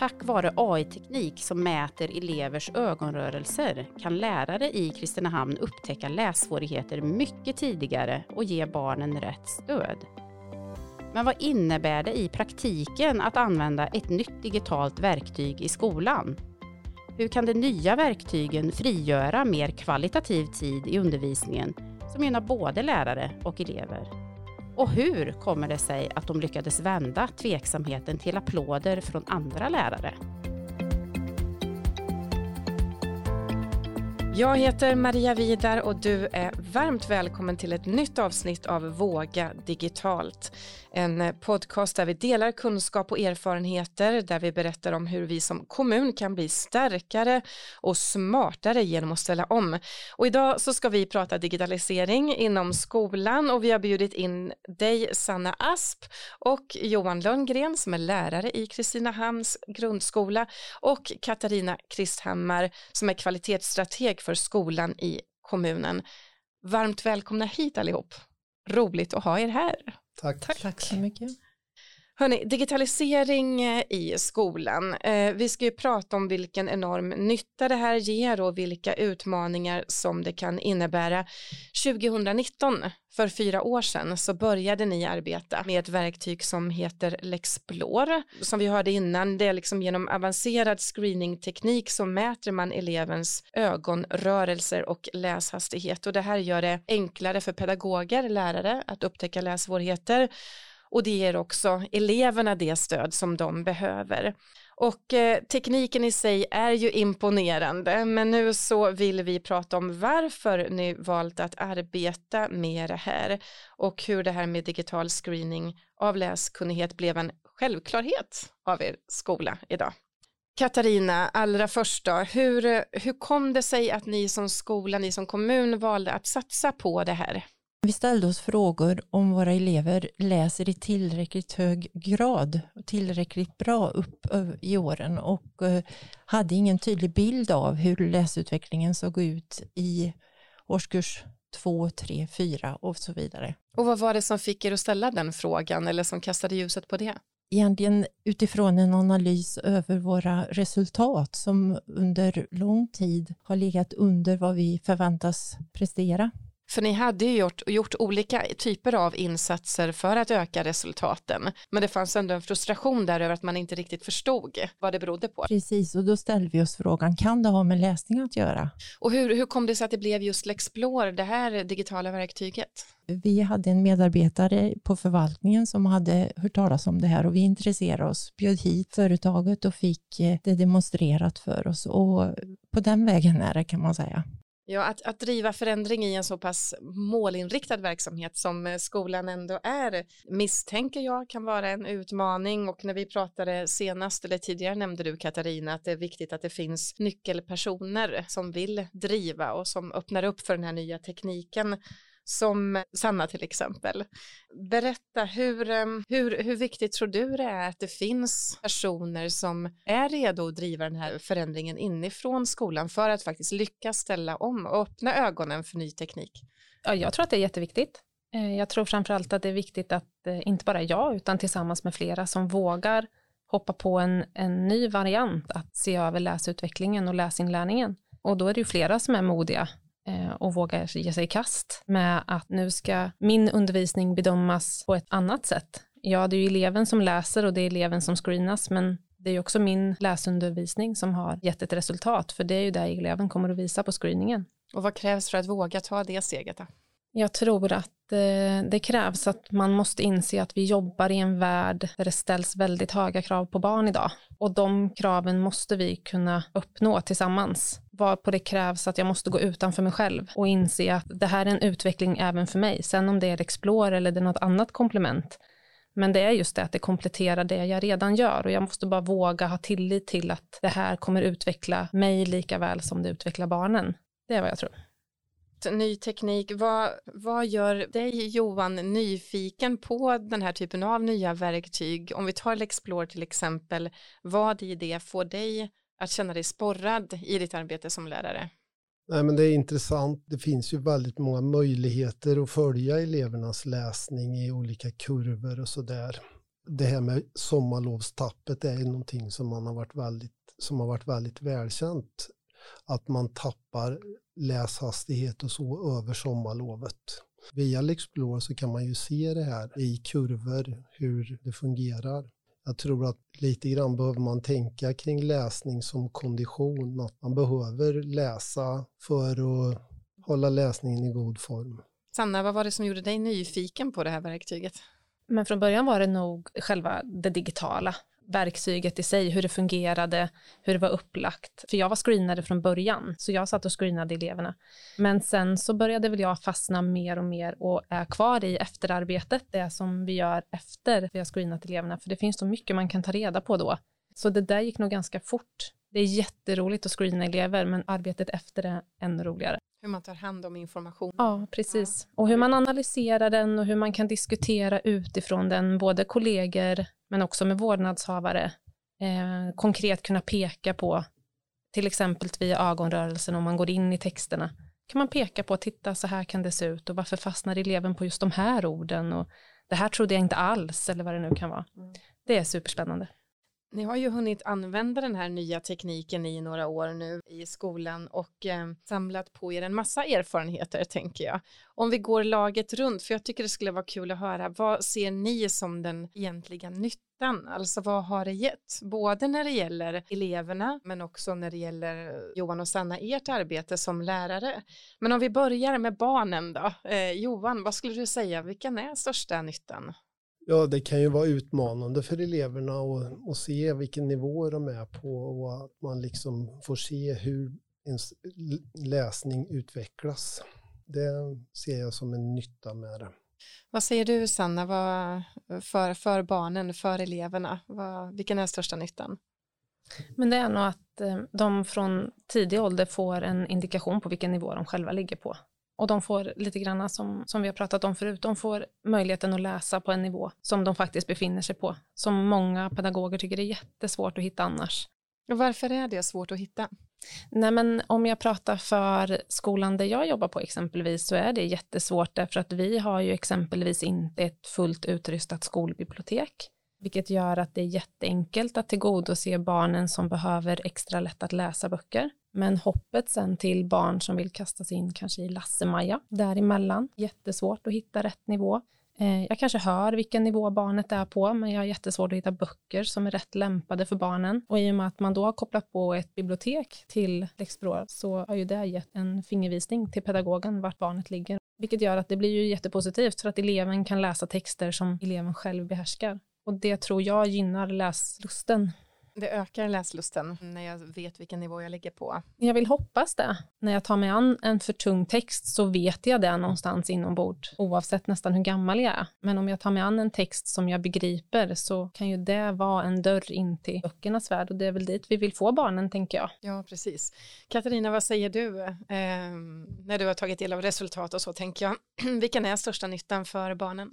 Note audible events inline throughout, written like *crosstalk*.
Tack vare AI-teknik som mäter elevers ögonrörelser kan lärare i Kristinehamn upptäcka lässvårigheter mycket tidigare och ge barnen rätt stöd. Men vad innebär det i praktiken att använda ett nytt digitalt verktyg i skolan? Hur kan de nya verktygen frigöra mer kvalitativ tid i undervisningen som gynnar både lärare och elever? Och hur kommer det sig att de lyckades vända tveksamheten till applåder från andra lärare? Jag heter Maria Vidar och du är varmt välkommen till ett nytt avsnitt av Våga digitalt. En podcast där vi delar kunskap och erfarenheter, där vi berättar om hur vi som kommun kan bli starkare och smartare genom att ställa om. Och idag så ska vi prata digitalisering inom skolan och vi har bjudit in dig Sanna Asp och Johan Lundgren som är lärare i Kristinehamns grundskola och Katarina Kristhammar som är kvalitetsstrateg för skolan i kommunen. Varmt välkomna hit allihop. Roligt att ha er här. Tack. Tack, Tack så mycket. Hörrni, digitalisering eh, i skolan. Eh, vi ska ju prata om vilken enorm nytta det här ger och vilka utmaningar som det kan innebära. 2019, för fyra år sedan, så började ni arbeta med ett verktyg som heter Lexplore. Som vi hörde innan, det är liksom genom avancerad screeningteknik så mäter man elevens ögonrörelser och läshastighet och det här gör det enklare för pedagoger, lärare att upptäcka lässvårigheter och det ger också eleverna det stöd som de behöver. Och eh, tekniken i sig är ju imponerande, men nu så vill vi prata om varför ni valt att arbeta med det här och hur det här med digital screening av läskunnighet blev en självklarhet av er skola idag. Katarina, allra först då, hur, hur kom det sig att ni som skola, ni som kommun valde att satsa på det här? Vi ställde oss frågor om våra elever läser i tillräckligt hög grad, tillräckligt bra upp i åren och hade ingen tydlig bild av hur läsutvecklingen såg ut i årskurs 2, 3, 4 och så vidare. Och vad var det som fick er att ställa den frågan eller som kastade ljuset på det? Egentligen utifrån en analys över våra resultat som under lång tid har legat under vad vi förväntas prestera. För ni hade ju gjort, gjort olika typer av insatser för att öka resultaten. Men det fanns ändå en frustration där över att man inte riktigt förstod vad det berodde på. Precis, och då ställde vi oss frågan, kan det ha med läsning att göra? Och hur, hur kom det sig att det blev just Lexplore, det här digitala verktyget? Vi hade en medarbetare på förvaltningen som hade hört talas om det här och vi intresserade oss, bjöd hit företaget och fick eh, det demonstrerat för oss och på den vägen är det kan man säga. Ja, att, att driva förändring i en så pass målinriktad verksamhet som eh, skolan ändå är misstänker jag kan vara en utmaning. Och när vi pratade senast eller tidigare nämnde du Katarina att det är viktigt att det finns nyckelpersoner som vill driva och som öppnar upp för den här nya tekniken som Sanna till exempel. Berätta, hur, hur, hur viktigt tror du det är att det finns personer som är redo att driva den här förändringen inifrån skolan för att faktiskt lyckas ställa om och öppna ögonen för ny teknik? Ja, jag tror att det är jätteviktigt. Eh, jag tror framförallt att det är viktigt att eh, inte bara jag utan tillsammans med flera som vågar hoppa på en, en ny variant att se över läsutvecklingen och läsinlärningen. Och då är det ju flera som är modiga och våga ge sig i kast med att nu ska min undervisning bedömas på ett annat sätt. Ja, det är ju eleven som läser och det är eleven som screenas, men det är ju också min läsundervisning som har gett ett resultat, för det är ju det eleven kommer att visa på screeningen. Och vad krävs för att våga ta det steget då? Jag tror att eh, det krävs att man måste inse att vi jobbar i en värld där det ställs väldigt höga krav på barn idag. Och de kraven måste vi kunna uppnå tillsammans. Varpå det krävs att jag måste gå utanför mig själv och inse att det här är en utveckling även för mig. Sen om det är Explore eller det är något annat komplement. Men det är just det att det kompletterar det jag redan gör och jag måste bara våga ha tillit till att det här kommer utveckla mig lika väl som det utvecklar barnen. Det är vad jag tror ny teknik. Vad, vad gör dig Johan nyfiken på den här typen av nya verktyg? Om vi tar Lexplore till exempel, vad i det får dig att känna dig sporrad i ditt arbete som lärare? Nej, men det är intressant. Det finns ju väldigt många möjligheter att följa elevernas läsning i olika kurvor och så där. det här med sommarlovstappet är ju någonting som, man har varit väldigt, som har varit väldigt välkänt. Att man tappar läshastighet och så över sommarlovet. Via Lexplore så kan man ju se det här i kurvor, hur det fungerar. Jag tror att lite grann behöver man tänka kring läsning som kondition, att man behöver läsa för att hålla läsningen i god form. Sanna, vad var det som gjorde dig nyfiken på det här verktyget? Men från början var det nog själva det digitala verktyget i sig, hur det fungerade, hur det var upplagt. För jag var screenare från början, så jag satt och screenade eleverna. Men sen så började väl jag fastna mer och mer och är kvar i efterarbetet, det som vi gör efter vi har screenat eleverna, för det finns så mycket man kan ta reda på då. Så det där gick nog ganska fort. Det är jätteroligt att screena elever, men arbetet efter är ännu roligare. Hur man tar hand om information. Ja, precis. Och hur man analyserar den och hur man kan diskutera utifrån den, både kollegor men också med vårdnadshavare. Eh, konkret kunna peka på, till exempel via ögonrörelsen om man går in i texterna, kan man peka på, titta så här kan det se ut och varför fastnar eleven på just de här orden och det här trodde jag inte alls eller vad det nu kan vara. Mm. Det är superspännande. Ni har ju hunnit använda den här nya tekniken i några år nu i skolan och eh, samlat på er en massa erfarenheter tänker jag. Om vi går laget runt, för jag tycker det skulle vara kul att höra, vad ser ni som den egentliga nyttan? Alltså vad har det gett? Både när det gäller eleverna men också när det gäller eh, Johan och Sanna, ert arbete som lärare. Men om vi börjar med barnen då. Eh, Johan, vad skulle du säga, vilken är största nyttan? Ja, det kan ju vara utmanande för eleverna att se vilken nivå de är på och att man liksom får se hur ens läsning utvecklas. Det ser jag som en nytta med det. Vad säger du Sanna, vad, för, för barnen, för eleverna, vad, vilken är största nyttan? Men det är nog att eh, de från tidig ålder får en indikation på vilken nivå de själva ligger på. Och de får lite grann som, som vi har pratat om förut, de får möjligheten att läsa på en nivå som de faktiskt befinner sig på, som många pedagoger tycker är jättesvårt att hitta annars. Och varför är det svårt att hitta? Nej, men om jag pratar för skolan där jag jobbar på exempelvis så är det jättesvårt därför att vi har ju exempelvis inte ett fullt utrustat skolbibliotek vilket gör att det är jätteenkelt att tillgodose barnen som behöver extra lätt att läsa böcker. Men hoppet sen till barn som vill kasta sig in kanske i Lasse-Maja däremellan, jättesvårt att hitta rätt nivå. Eh, jag kanske hör vilken nivå barnet är på, men jag har jättesvårt att hitta böcker som är rätt lämpade för barnen. Och i och med att man då har kopplat på ett bibliotek till Lexplore så har ju det gett en fingervisning till pedagogen vart barnet ligger. Vilket gör att det blir ju jättepositivt för att eleven kan läsa texter som eleven själv behärskar. Och det tror jag gynnar läslusten. Det ökar läslusten när jag vet vilken nivå jag ligger på. Jag vill hoppas det. När jag tar mig an en för tung text så vet jag det någonstans inombords, oavsett nästan hur gammal jag är. Men om jag tar mig an en text som jag begriper så kan ju det vara en dörr in till böckernas värld och det är väl dit vi vill få barnen, tänker jag. Ja, precis. Katarina, vad säger du eh, när du har tagit del av resultat och så, tänker jag. *clears throat* Vilken är största nyttan för barnen?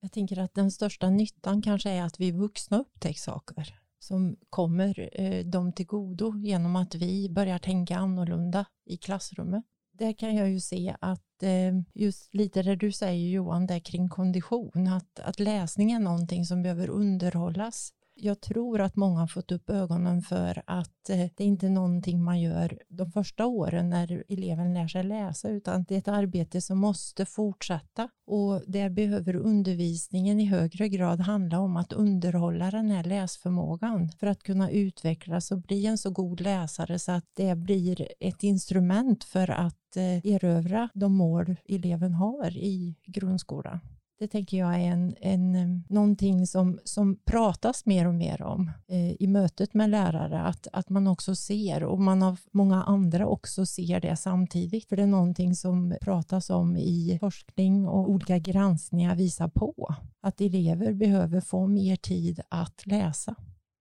Jag tänker att den största nyttan kanske är att vi vuxna upptäcker saker som kommer eh, dem till godo genom att vi börjar tänka annorlunda i klassrummet. Där kan jag ju se att eh, just lite det du säger Johan, där kring kondition, att, att läsning är någonting som behöver underhållas. Jag tror att många har fått upp ögonen för att eh, det är inte någonting man gör de första åren när eleven lär sig läsa, utan det är ett arbete som måste fortsätta. Och där behöver undervisningen i högre grad handla om att underhålla den här läsförmågan för att kunna utvecklas och bli en så god läsare så att det blir ett instrument för att eh, erövra de mål eleven har i grundskolan. Det tänker jag är en, en, eh, någonting som, som pratas mer och mer om eh, i mötet med lärare, att, att man också ser och man av många andra också ser det samtidigt. För det är någonting som pratas om i forskning och olika granskningar visar på att elever behöver få mer tid att läsa.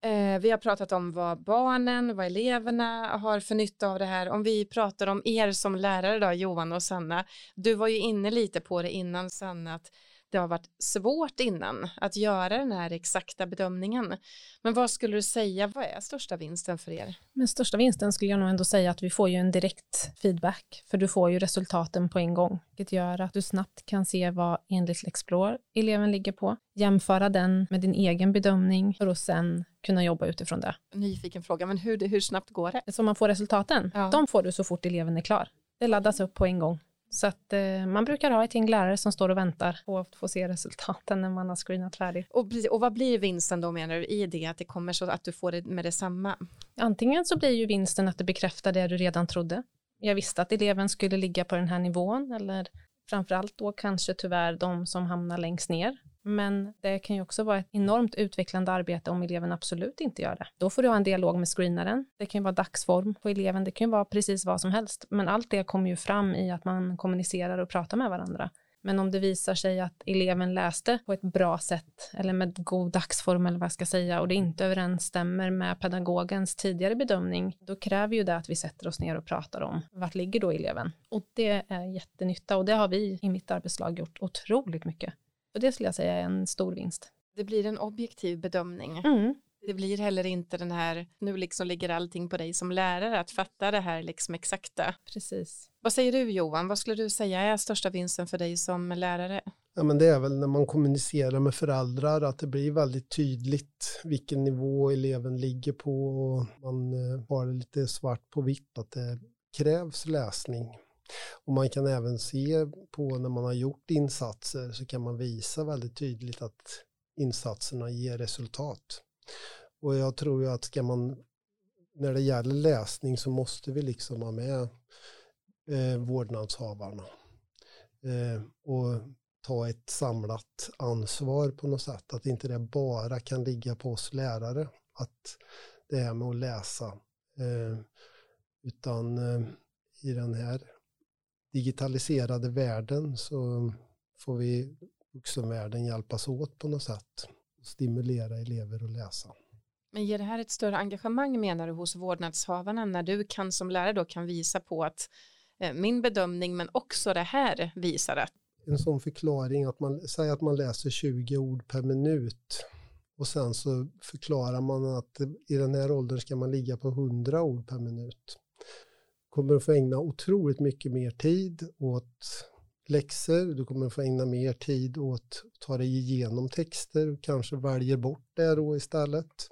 Eh, vi har pratat om vad barnen, vad eleverna har för nytta av det här. Om vi pratar om er som lärare då, Johan och Sanna. Du var ju inne lite på det innan Sanna, att det har varit svårt innan att göra den här exakta bedömningen. Men vad skulle du säga, vad är största vinsten för er? Men största vinsten skulle jag nog ändå säga att vi får ju en direkt feedback, för du får ju resultaten på en gång, vilket gör att du snabbt kan se vad enligt Lexplore eleven ligger på, jämföra den med din egen bedömning för att sen kunna jobba utifrån det. Nyfiken fråga, men hur, hur snabbt går det? Så man får resultaten, Ja. de får du så fort eleven är klar. Det laddas upp på en gång. Så att eh, man brukar ha ett gäng lärare som står och väntar på att få se resultaten när man har screenat färdigt. Och, och vad blir vinsten då menar du i det, att det kommer så att du får det med detsamma? Antingen så blir ju vinsten att det bekräftar det du redan trodde. Jag visste att eleven skulle ligga på den här nivån eller framförallt då kanske tyvärr de som hamnar längst ner. Men det kan ju också vara ett enormt utvecklande arbete om eleven absolut inte gör det. Då får du ha en dialog med screenaren. Det kan ju vara dagsform på eleven, det kan ju vara precis vad som helst. Men allt det kommer ju fram i att man kommunicerar och pratar med varandra. Men om det visar sig att eleven läste på ett bra sätt eller med god dagsform eller vad jag ska säga och det inte överensstämmer med pedagogens tidigare bedömning, då kräver ju det att vi sätter oss ner och pratar om vart ligger då eleven? Och det är jättenytta och det har vi i mitt arbetslag gjort otroligt mycket. Och det skulle jag säga är en stor vinst. Det blir en objektiv bedömning. Mm. Det blir heller inte den här, nu liksom ligger allting på dig som lärare att fatta det här liksom exakta. Precis. Vad säger du Johan, vad skulle du säga är största vinsten för dig som lärare? Ja, men det är väl när man kommunicerar med föräldrar att det blir väldigt tydligt vilken nivå eleven ligger på och man eh, har det lite svart på vitt att det krävs läsning. Och man kan även se på när man har gjort insatser så kan man visa väldigt tydligt att insatserna ger resultat. Och jag tror ju att ska man, när det gäller läsning så måste vi liksom ha med eh, vårdnadshavarna. Eh, och ta ett samlat ansvar på något sätt. Att inte det bara kan ligga på oss lärare. Att det här med att läsa. Eh, utan eh, i den här digitaliserade världen så får vi vuxenvärlden hjälpas åt på något sätt. Och stimulera elever att läsa. Men ger det här ett större engagemang menar du hos vårdnadshavarna när du kan som lärare då kan visa på att eh, min bedömning men också det här visar att en sån förklaring att man säger att man läser 20 ord per minut och sen så förklarar man att i den här åldern ska man ligga på 100 ord per minut. Kommer att få ägna otroligt mycket mer tid åt läxor, du kommer att få ägna mer tid åt att ta dig igenom texter, kanske väljer bort det då istället.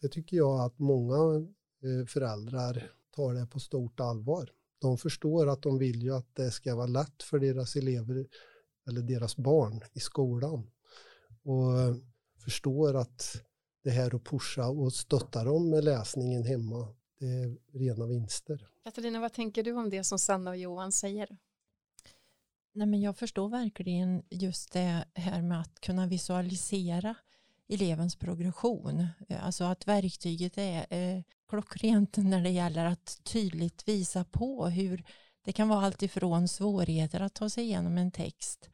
Det tycker jag att många eh, föräldrar tar det på stort allvar. De förstår att de vill ju att det ska vara lätt för deras elever eller deras barn i skolan. Och förstår att det här att pusha och stötta dem med läsningen hemma, det är rena vinster. Katarina, vad tänker du om det som Sanna och Johan säger? Nej, men jag förstår verkligen just det här med att kunna visualisera elevens progression. Alltså att verktyget är eh, klockrent när det gäller att tydligt visa på hur det kan vara allt ifrån svårigheter att ta sig igenom en text,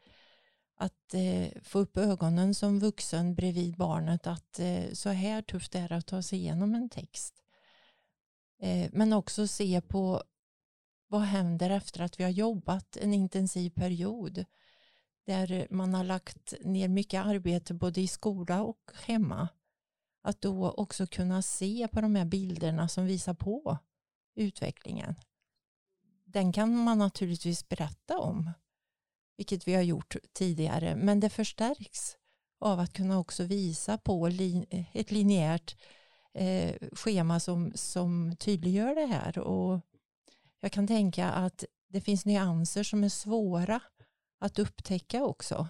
att eh, få upp ögonen som vuxen bredvid barnet att eh, så här tufft är det att ta sig igenom en text. Eh, men också se på vad händer efter att vi har jobbat en intensiv period där man har lagt ner mycket arbete både i skola och hemma. Att då också kunna se på de här bilderna som visar på utvecklingen. Den kan man naturligtvis berätta om, vilket vi har gjort tidigare, men det förstärks av att kunna också visa på ett linjärt eh, schema som, som tydliggör det här. Och jag kan tänka att det finns nyanser som är svåra att upptäcka också.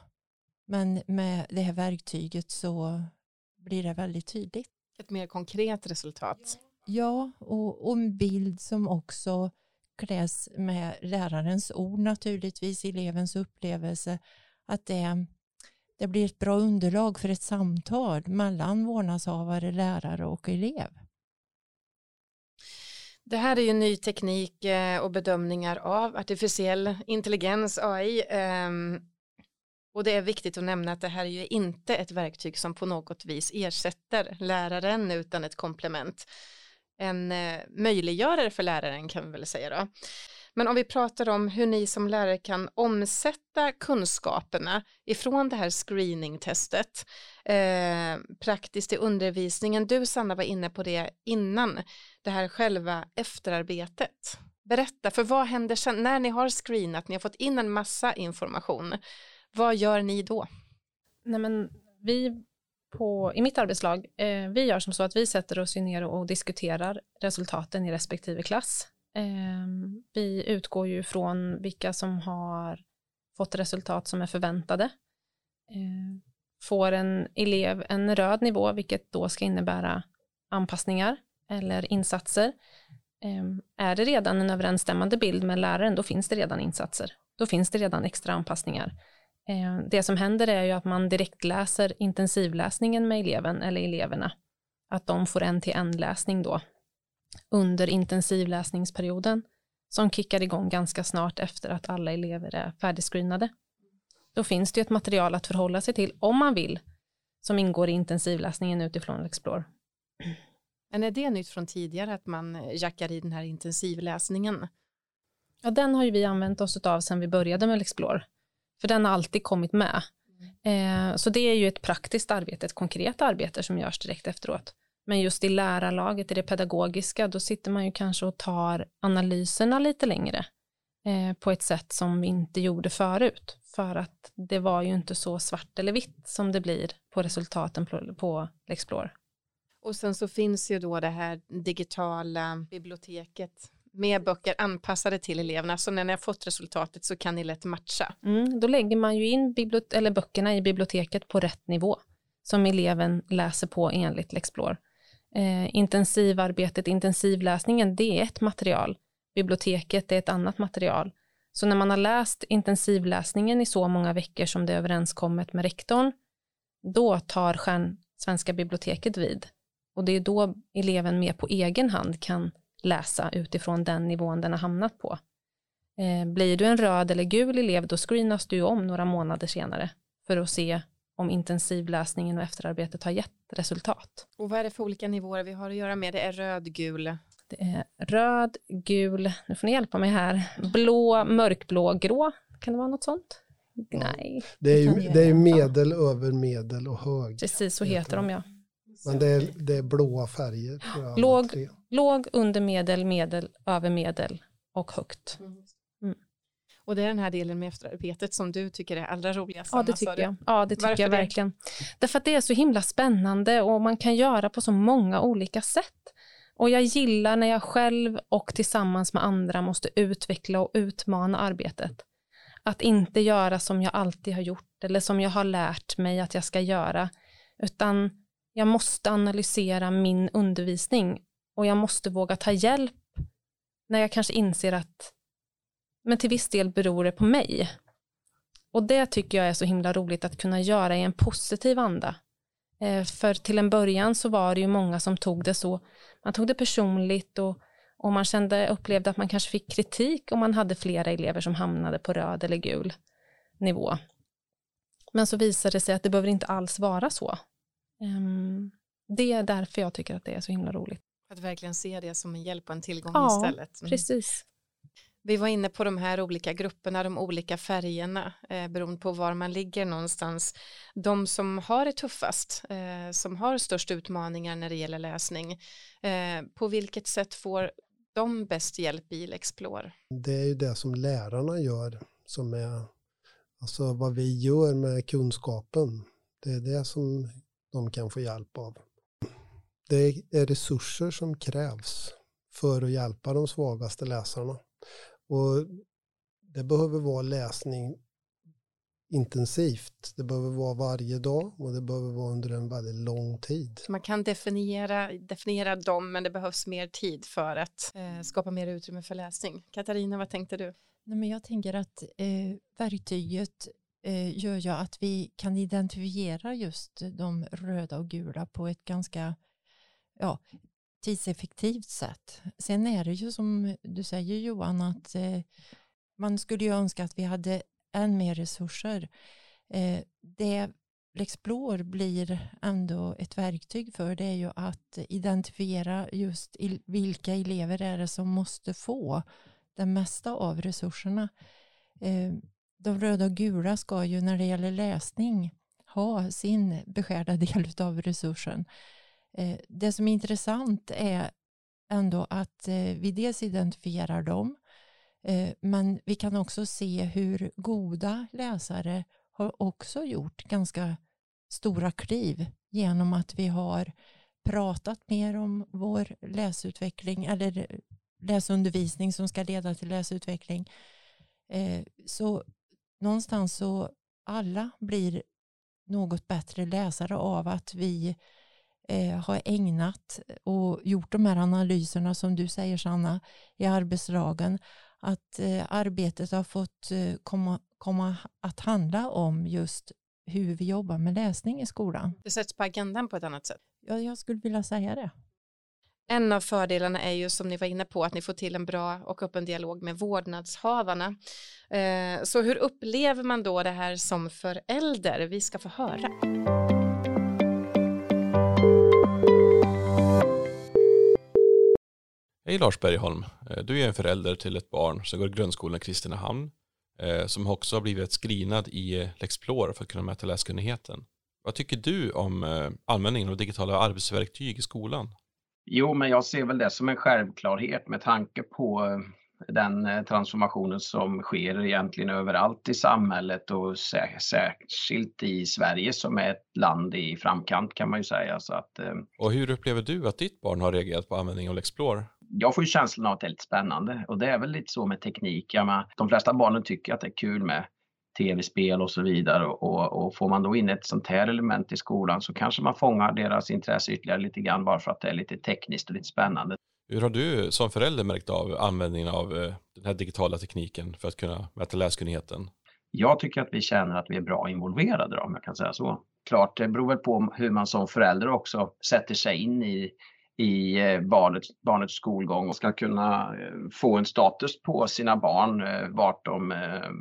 Men med det här verktyget så blir det väldigt tydligt. Ett mer konkret resultat. Ja, och, och en bild som också kläs med lärarens ord naturligtvis, elevens upplevelse, att det, det blir ett bra underlag för ett samtal mellan vårdnadshavare, lärare och elev. Det här är ju ny teknik eh, och bedömningar av artificiell intelligens, AI. Ehm, och det är viktigt att nämna att det här är ju inte ett verktyg som på något vis ersätter läraren utan ett komplement. En eh, möjliggörare för läraren kan vi väl säga då. Men om vi pratar om hur ni som lärare kan omsätta kunskaperna ifrån det här screeningtestet eh, praktiskt i undervisningen. Du Sanna var inne på det innan, det här själva efterarbetet. Berätta, för vad händer sen när ni har screenat, ni har fått in en massa information, vad gör ni då? Nej, men vi på, i mitt arbetslag, eh, vi gör som så att vi sätter oss ner och diskuterar resultaten i respektive klass. Eh, vi utgår ju från vilka som har fått resultat som är förväntade. Eh, får en elev en röd nivå, vilket då ska innebära anpassningar eller insatser. Ehm, är det redan en överensstämmande bild med läraren, då finns det redan insatser. Då finns det redan extra anpassningar. Ehm, det som händer är ju att man direkt läser intensivläsningen med eleven eller eleverna. Att de får en till en läsning då under intensivläsningsperioden som kickar igång ganska snart efter att alla elever är färdigscreenade. Då finns det ett material att förhålla sig till om man vill som ingår i intensivläsningen utifrån Explore. Men är det nytt från tidigare att man jackar i den här intensivläsningen? Ja, den har ju vi använt oss av sedan vi började med Explore. För den har alltid kommit med. Eh, så det är ju ett praktiskt arbete, ett konkret arbete som görs direkt efteråt. Men just i lärarlaget, i det pedagogiska, då sitter man ju kanske och tar analyserna lite längre eh, på ett sätt som vi inte gjorde förut. För att det var ju inte så svart eller vitt som det blir på resultaten på, på Explore. Och sen så finns ju då det här digitala biblioteket med böcker anpassade till eleverna, så när ni har fått resultatet så kan ni lätt matcha. Mm, då lägger man ju in eller böckerna i biblioteket på rätt nivå som eleven läser på enligt Lexplore. Eh, intensivarbetet, intensivläsningen, det är ett material. Biblioteket är ett annat material. Så när man har läst intensivläsningen i så många veckor som det är överenskommet med rektorn, då tar Stjärn Svenska biblioteket vid. Och det är då eleven mer på egen hand kan läsa utifrån den nivån den har hamnat på. Eh, blir du en röd eller gul elev då screenas du om några månader senare för att se om intensivläsningen och efterarbetet har gett resultat. Och vad är det för olika nivåer vi har att göra med? Det är röd, gul? Det är röd, gul, nu får ni hjälpa mig här, blå, mörkblå, grå, kan det vara något sånt? Nej. Det är ju det är medel, över medel och hög. Precis, så heter de ja. Men det är, det är blåa färger. Låg, låg, under medel, medel, över medel och högt. Mm. mm. Och det är den här delen med efterarbetet som du tycker är allra roligast. Ja, det tycker jag. Ja, det tycker jag verkligen. Det? Därför att det är så himla spännande och man kan göra på så många olika sätt. Och jag gillar när jag själv och tillsammans med andra måste utveckla och utmana arbetet. Att inte göra som jag alltid har gjort eller som jag har lärt mig att jag ska göra, utan jag måste analysera min undervisning och jag måste våga ta hjälp när jag kanske inser att men till viss del beror det på mig. Och det tycker jag är så himla roligt att kunna göra i en positiv anda. Eh, för till en början så var det ju många som tog det så, man tog det personligt och, och man kände, upplevde att man kanske fick kritik om man hade flera elever som hamnade på röd eller gul nivå. Men så visade det sig att det behöver inte alls vara så. Um, det är därför jag tycker att det är så himla roligt. Att verkligen se det som en hjälp och en tillgång ja, istället. Mm. precis. Vi var inne på de här olika grupperna, de olika färgerna, eh, beroende på var man ligger någonstans. De som har det tuffast, eh, som har störst utmaningar när det gäller läsning, eh, på vilket sätt får de bäst hjälp i Explore? Det är ju det som lärarna gör, som är alltså vad vi gör med kunskapen. Det är det som de kan få hjälp av. Det är resurser som krävs för att hjälpa de svagaste läsarna. Och det behöver vara läsning intensivt. Det behöver vara varje dag och det behöver vara under en väldigt lång tid. Man kan definiera, definiera dem men det behövs mer tid för att eh, skapa mer utrymme för läsning. Katarina, vad tänkte du? Nej, men jag tänker att eh, verktyget eh, gör ju att vi kan identifiera just de röda och gula på ett ganska ja, tidseffektivt sätt. Sen är det ju som du säger Johan att eh, man skulle ju önska att vi hade än mer resurser. Eh, det Lexplore blir ändå ett verktyg för det är ju att identifiera just vilka elever är det som måste få det mesta av resurserna. Eh, de röda och gula ska ju när det gäller läsning ha sin beskärda del av resursen. Eh, det som är intressant är ändå att eh, vi dels identifierar dem eh, men vi kan också se hur goda läsare har också gjort ganska stora kliv genom att vi har pratat mer om vår läsutveckling eller läsundervisning som ska leda till läsutveckling. Så någonstans så alla blir något bättre läsare av att vi eh, har ägnat och gjort de här analyserna som du säger Sanna i arbetslagen. Att eh, arbetet har fått komma, komma att handla om just hur vi jobbar med läsning i skolan. Det sätts på agendan på ett annat sätt. Ja, jag skulle vilja säga det. En av fördelarna är ju som ni var inne på att ni får till en bra och öppen dialog med vårdnadshavarna. Eh, så hur upplever man då det här som förälder? Vi ska få höra. Hej Lars Bergholm, eh, du är en förälder till ett barn som går i grundskolan i Kristinehamn eh, som också har blivit screenad i Lexplore för att kunna mäta läskunnigheten. Vad tycker du om användningen av digitala arbetsverktyg i skolan? Jo, men jag ser väl det som en självklarhet med tanke på eh, den eh, transformationen som sker egentligen överallt i samhället och särskilt i Sverige som är ett land i framkant kan man ju säga. Så att, eh, och hur upplever du att ditt barn har reagerat på användning av Explore? Jag får ju känslan av att det är lite spännande och det är väl lite så med teknik. Ja, de flesta barnen tycker att det är kul med tv-spel och så vidare. Och, och, får man då in ett sånt här element i skolan så kanske man fångar deras intresse ytterligare lite grann bara för att det är lite tekniskt och lite spännande. Hur har du som förälder märkt av användningen av eh, den här digitala tekniken för att kunna mäta läskunnigheten? Jag tycker att vi känner att vi är bra involverade om jag kan säga så. Klart, det beror väl på hur man som förälder också sätter sig in i i eh, barnets, barnets skolgång och ska kunna eh, få en status på sina barn, eh, vart de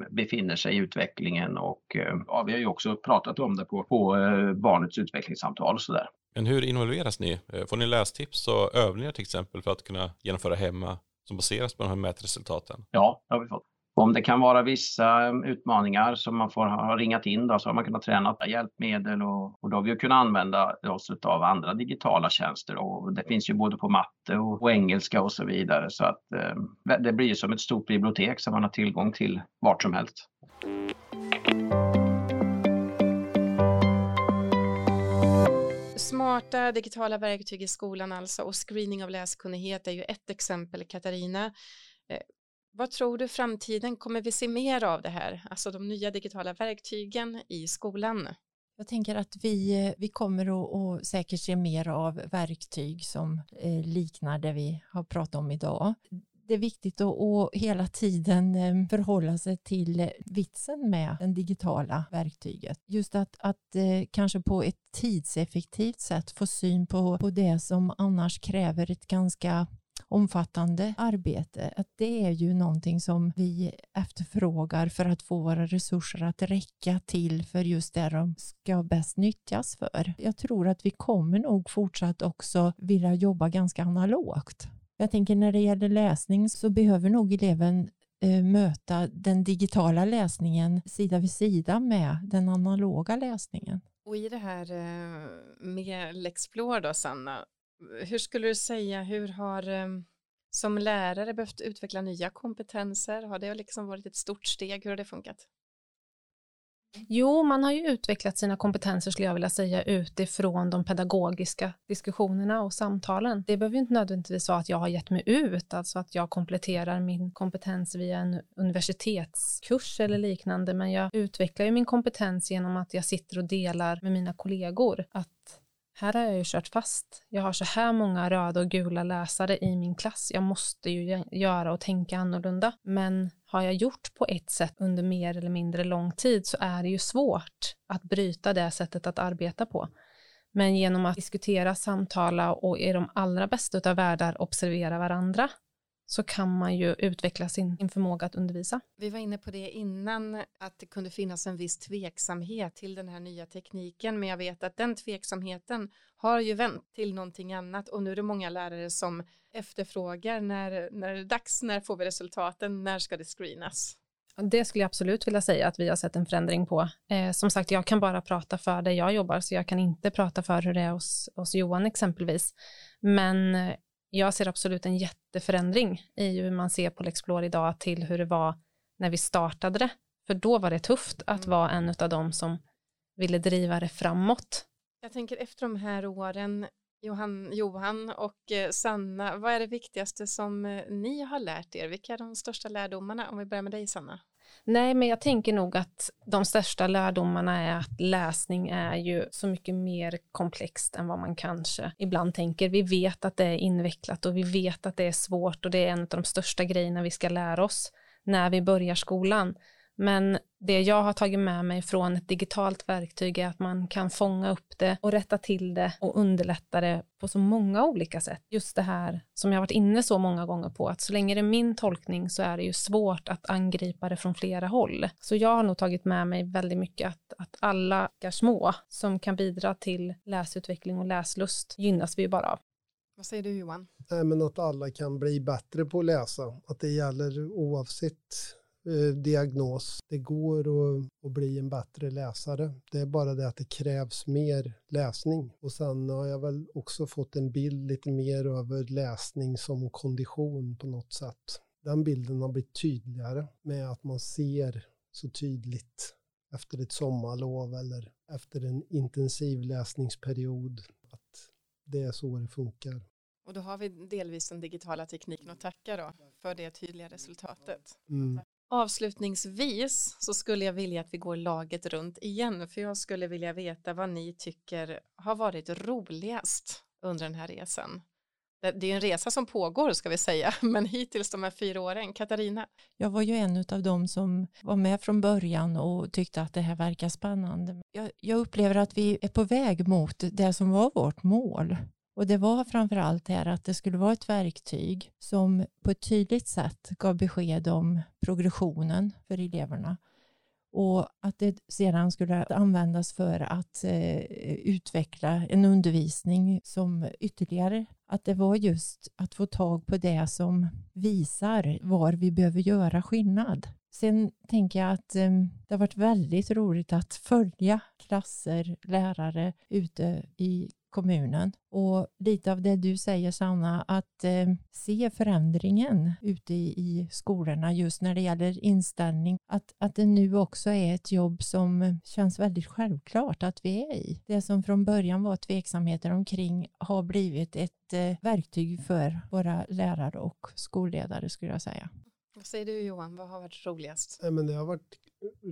befinner sig i utvecklingen och ja, vi har ju också pratat om det på, på barnets utvecklingssamtal och sådär. Men hur involveras ni? Får ni lästips och övningar till exempel för att kunna genomföra hemma som baseras på de här mätresultaten? Ja, det har vi fått. Om det kan vara vissa um, utmaningar som man får ha ringat in då, så har man kunnat träna hjälpmedel och, och då har vi kunnat använda oss av andra digitala tjänster och det finns ju både på matte och, och engelska och så vidare så att eh, det blir som ett stort bibliotek som man har tillgång till vart som helst. Smarta digitala verktyg i skolan alltså och screening av läskunnighet är ju ett exempel Katarina. Eh, vad tror du framtiden, kommer vi se mer av det här, alltså de nya digitala verktygen i skolan? Jag tänker att vi, eh, vi kommer att, att säkert se mer av verktyg som eh, liknar det vi har pratat om idag. Det är viktigt att, att hela tiden eh, förhålla sig till vitsen med det digitala verktyget. Just att, att kanske på ett tidseffektivt sätt få syn på, på det som annars kräver ett ganska omfattande arbete, att det är ju någonting som vi efterfrågar för att få våra resurser att räcka till för just det de ska bäst nyttjas för. Jag tror att vi kommer nog fortsatt också vilja jobba ganska analogt. Jag tänker när det gäller läsning så behöver nog eleven eh, möta den digitala läsningen sida vid sida med den analoga läsningen. Och i det här eh, med Lexplore då Sanna, hur skulle du säga, hur har ehm, som lärare behövt utveckla nya kompetenser? Har det liksom varit ett stort steg? Hur har det funkat? Jo, man har ju utvecklat sina kompetenser skulle jag vilja säga utifrån de pedagogiska diskussionerna och samtalen. Det behöver inte nödvändigtvis vara att jag har gett mig ut, alltså att jag kompletterar min kompetens via en universitetskurs eller liknande, men jag utvecklar ju min kompetens genom att jag sitter och delar med mina kollegor att här har jag ju kört fast. Jag har så här många röda och gula läsare i min klass. Jag måste ju göra och tänka annorlunda. Men har jag gjort på ett sätt under mer eller mindre lång tid så är det ju svårt att bryta det sättet att arbeta på. Men genom att diskutera, samtala och i de allra bästa av världar observera varandra så kan man ju utveckla sin, sin förmåga att undervisa. Vi var inne på det innan, att det kunde finnas en viss tveksamhet till den här nya tekniken, men jag vet att den tveksamheten har ju vänt till någonting annat och nu är det många lärare som efterfrågar när, när det är dags, när får vi resultaten, när ska det screenas? Det skulle jag absolut vilja säga att vi har sett en förändring på. Eh, som sagt, jag kan bara prata för där jag jobbar, så jag kan inte prata för hur det är hos, hos Johan exempelvis. Men eh, jag ser absolut en jätteförändring i hur man ser på Lexplore idag till hur det var när vi startade det. För då var det tufft att mm. vara en av dem som ville driva det framåt. Jag tänker efter de här åren, Johan, Johan och eh, Sanna, vad är det viktigaste som eh, ni har lärt er? Vilka är de största lärdomarna? Om vi börjar med dig Sanna. Nej, men jag tänker nog att de största lärdomarna är att läsning är ju så mycket mer komplext än vad man kanske ibland tänker. Vi vet att det är invecklat och vi vet att det är svårt och det är en av de största grejerna vi ska lära oss när vi börjar skolan. Men det jag har tagit med mig från ett digitalt verktyg är att man kan fånga upp det och rätta till det och underlätta det på så många olika sätt. Just det här som jag varit inne så många gånger på, att så länge det är min tolkning så är det ju svårt att angripa det från flera håll. Så jag har nog tagit med mig väldigt mycket att, att alla små som kan bidra till läsutveckling och läslust gynnas vi ju bara av. Vad säger du Johan? Nej, men att alla kan bli bättre på att läsa, att det gäller oavsett Eh, diagnos. Det går att, att, bli en bättre läsare. Det är bara det att det krävs mer läsning. Och sen har jag väl också fått en bild lite mer över läsning som kondition på något sätt. Den bilden har blivit tydligare med att man ser så tydligt efter ett sommarlov eller efter en intensiv läsningsperiod att det är så det funkar. Och då har vi delvis den digitala tekniken att tacka då för det tydliga resultatet. Mm. Avslutningsvis så skulle jag vilja att vi går laget runt igen för jag skulle vilja veta vad ni tycker har varit roligast under den här resan. Det är en resa som pågår ska vi säga, *laughs* men hittills de här fyra åren. Katarina? Jag var ju en av dem som var med från början och tyckte att det här verkar spännande. Jag, jag upplever att vi är på väg mot det som var vårt mål. Och det var framför allt det här att det skulle vara ett verktyg som på ett tydligt sätt gav besked om progressionen för eleverna och att det sedan skulle användas för att eh, utveckla en undervisning som ytterligare, att det var just att få tag på det som visar var vi behöver göra skillnad. Sen tänker jag att eh, det har varit väldigt roligt att följa klasser, lärare ute i kommunen. Och lite av det du säger Sanna, att eh, se förändringen ute i, i skolorna just när det gäller inställning. Att, att det nu också är ett jobb som känns väldigt självklart att vi är i. Det som från början var tveksamheter omkring har blivit ett eh, verktyg för våra lärare och skolledare skulle jag säga. Vad säger du Johan, vad har varit roligast? Ja, men det har varit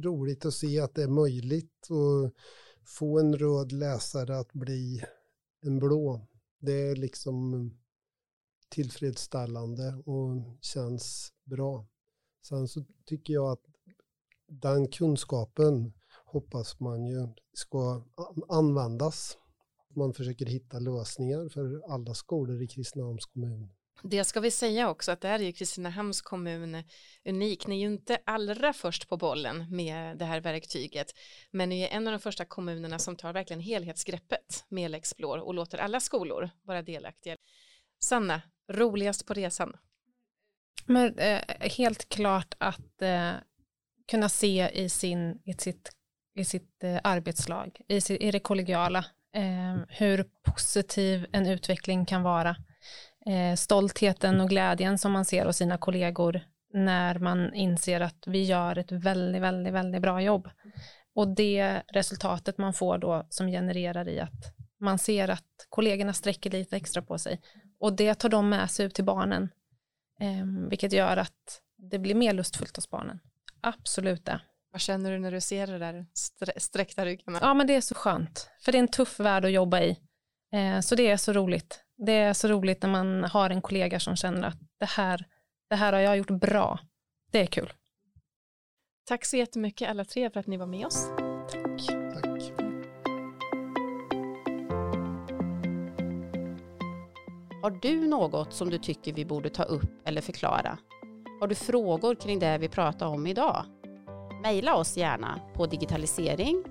roligt att se att det är möjligt att få en röd läsare att bli en blå. Det är liksom tillfredsställande och känns bra. Sen så tycker jag att den kunskapen hoppas man ju ska användas. Man försöker hitta lösningar för alla skolor i Kristinehamns kommun. Det ska vi säga också att där är ju Kristinehamns kommun unik. Ni är ju inte allra först på bollen med det här verktyget, men ni är en av de första kommunerna som tar verkligen helhetsgreppet med Lexplore och låter alla skolor vara delaktiga. Sanna, roligast på resan? Men, eh, helt klart att eh, kunna se i, sin, i sitt, i sitt eh, arbetslag, i, i det kollegiala, eh, hur positiv en utveckling kan vara stoltheten och glädjen som man ser hos sina kollegor när man inser att vi gör ett väldigt, väldigt, väldigt bra jobb. Och det resultatet man får då som genererar i att man ser att kollegorna sträcker lite extra på sig och det tar de med sig ut till barnen, eh, vilket gör att det blir mer lustfullt hos barnen. Absolut det. Vad känner du när du ser det där sträckta ryggarna? Ja, men det är så skönt, för det är en tuff värld att jobba i. Eh, så det är så roligt. Det är så roligt när man har en kollega som känner att det här, det här har jag gjort bra. Det är kul. Tack så jättemycket alla tre för att ni var med oss. Tack. Tack. Har du något som du tycker vi borde ta upp eller förklara? Har du frågor kring det vi pratar om idag? Maila oss gärna på digitalisering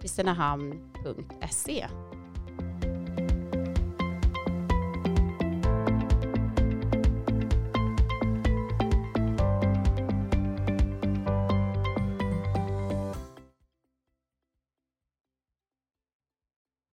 kristinehamn.se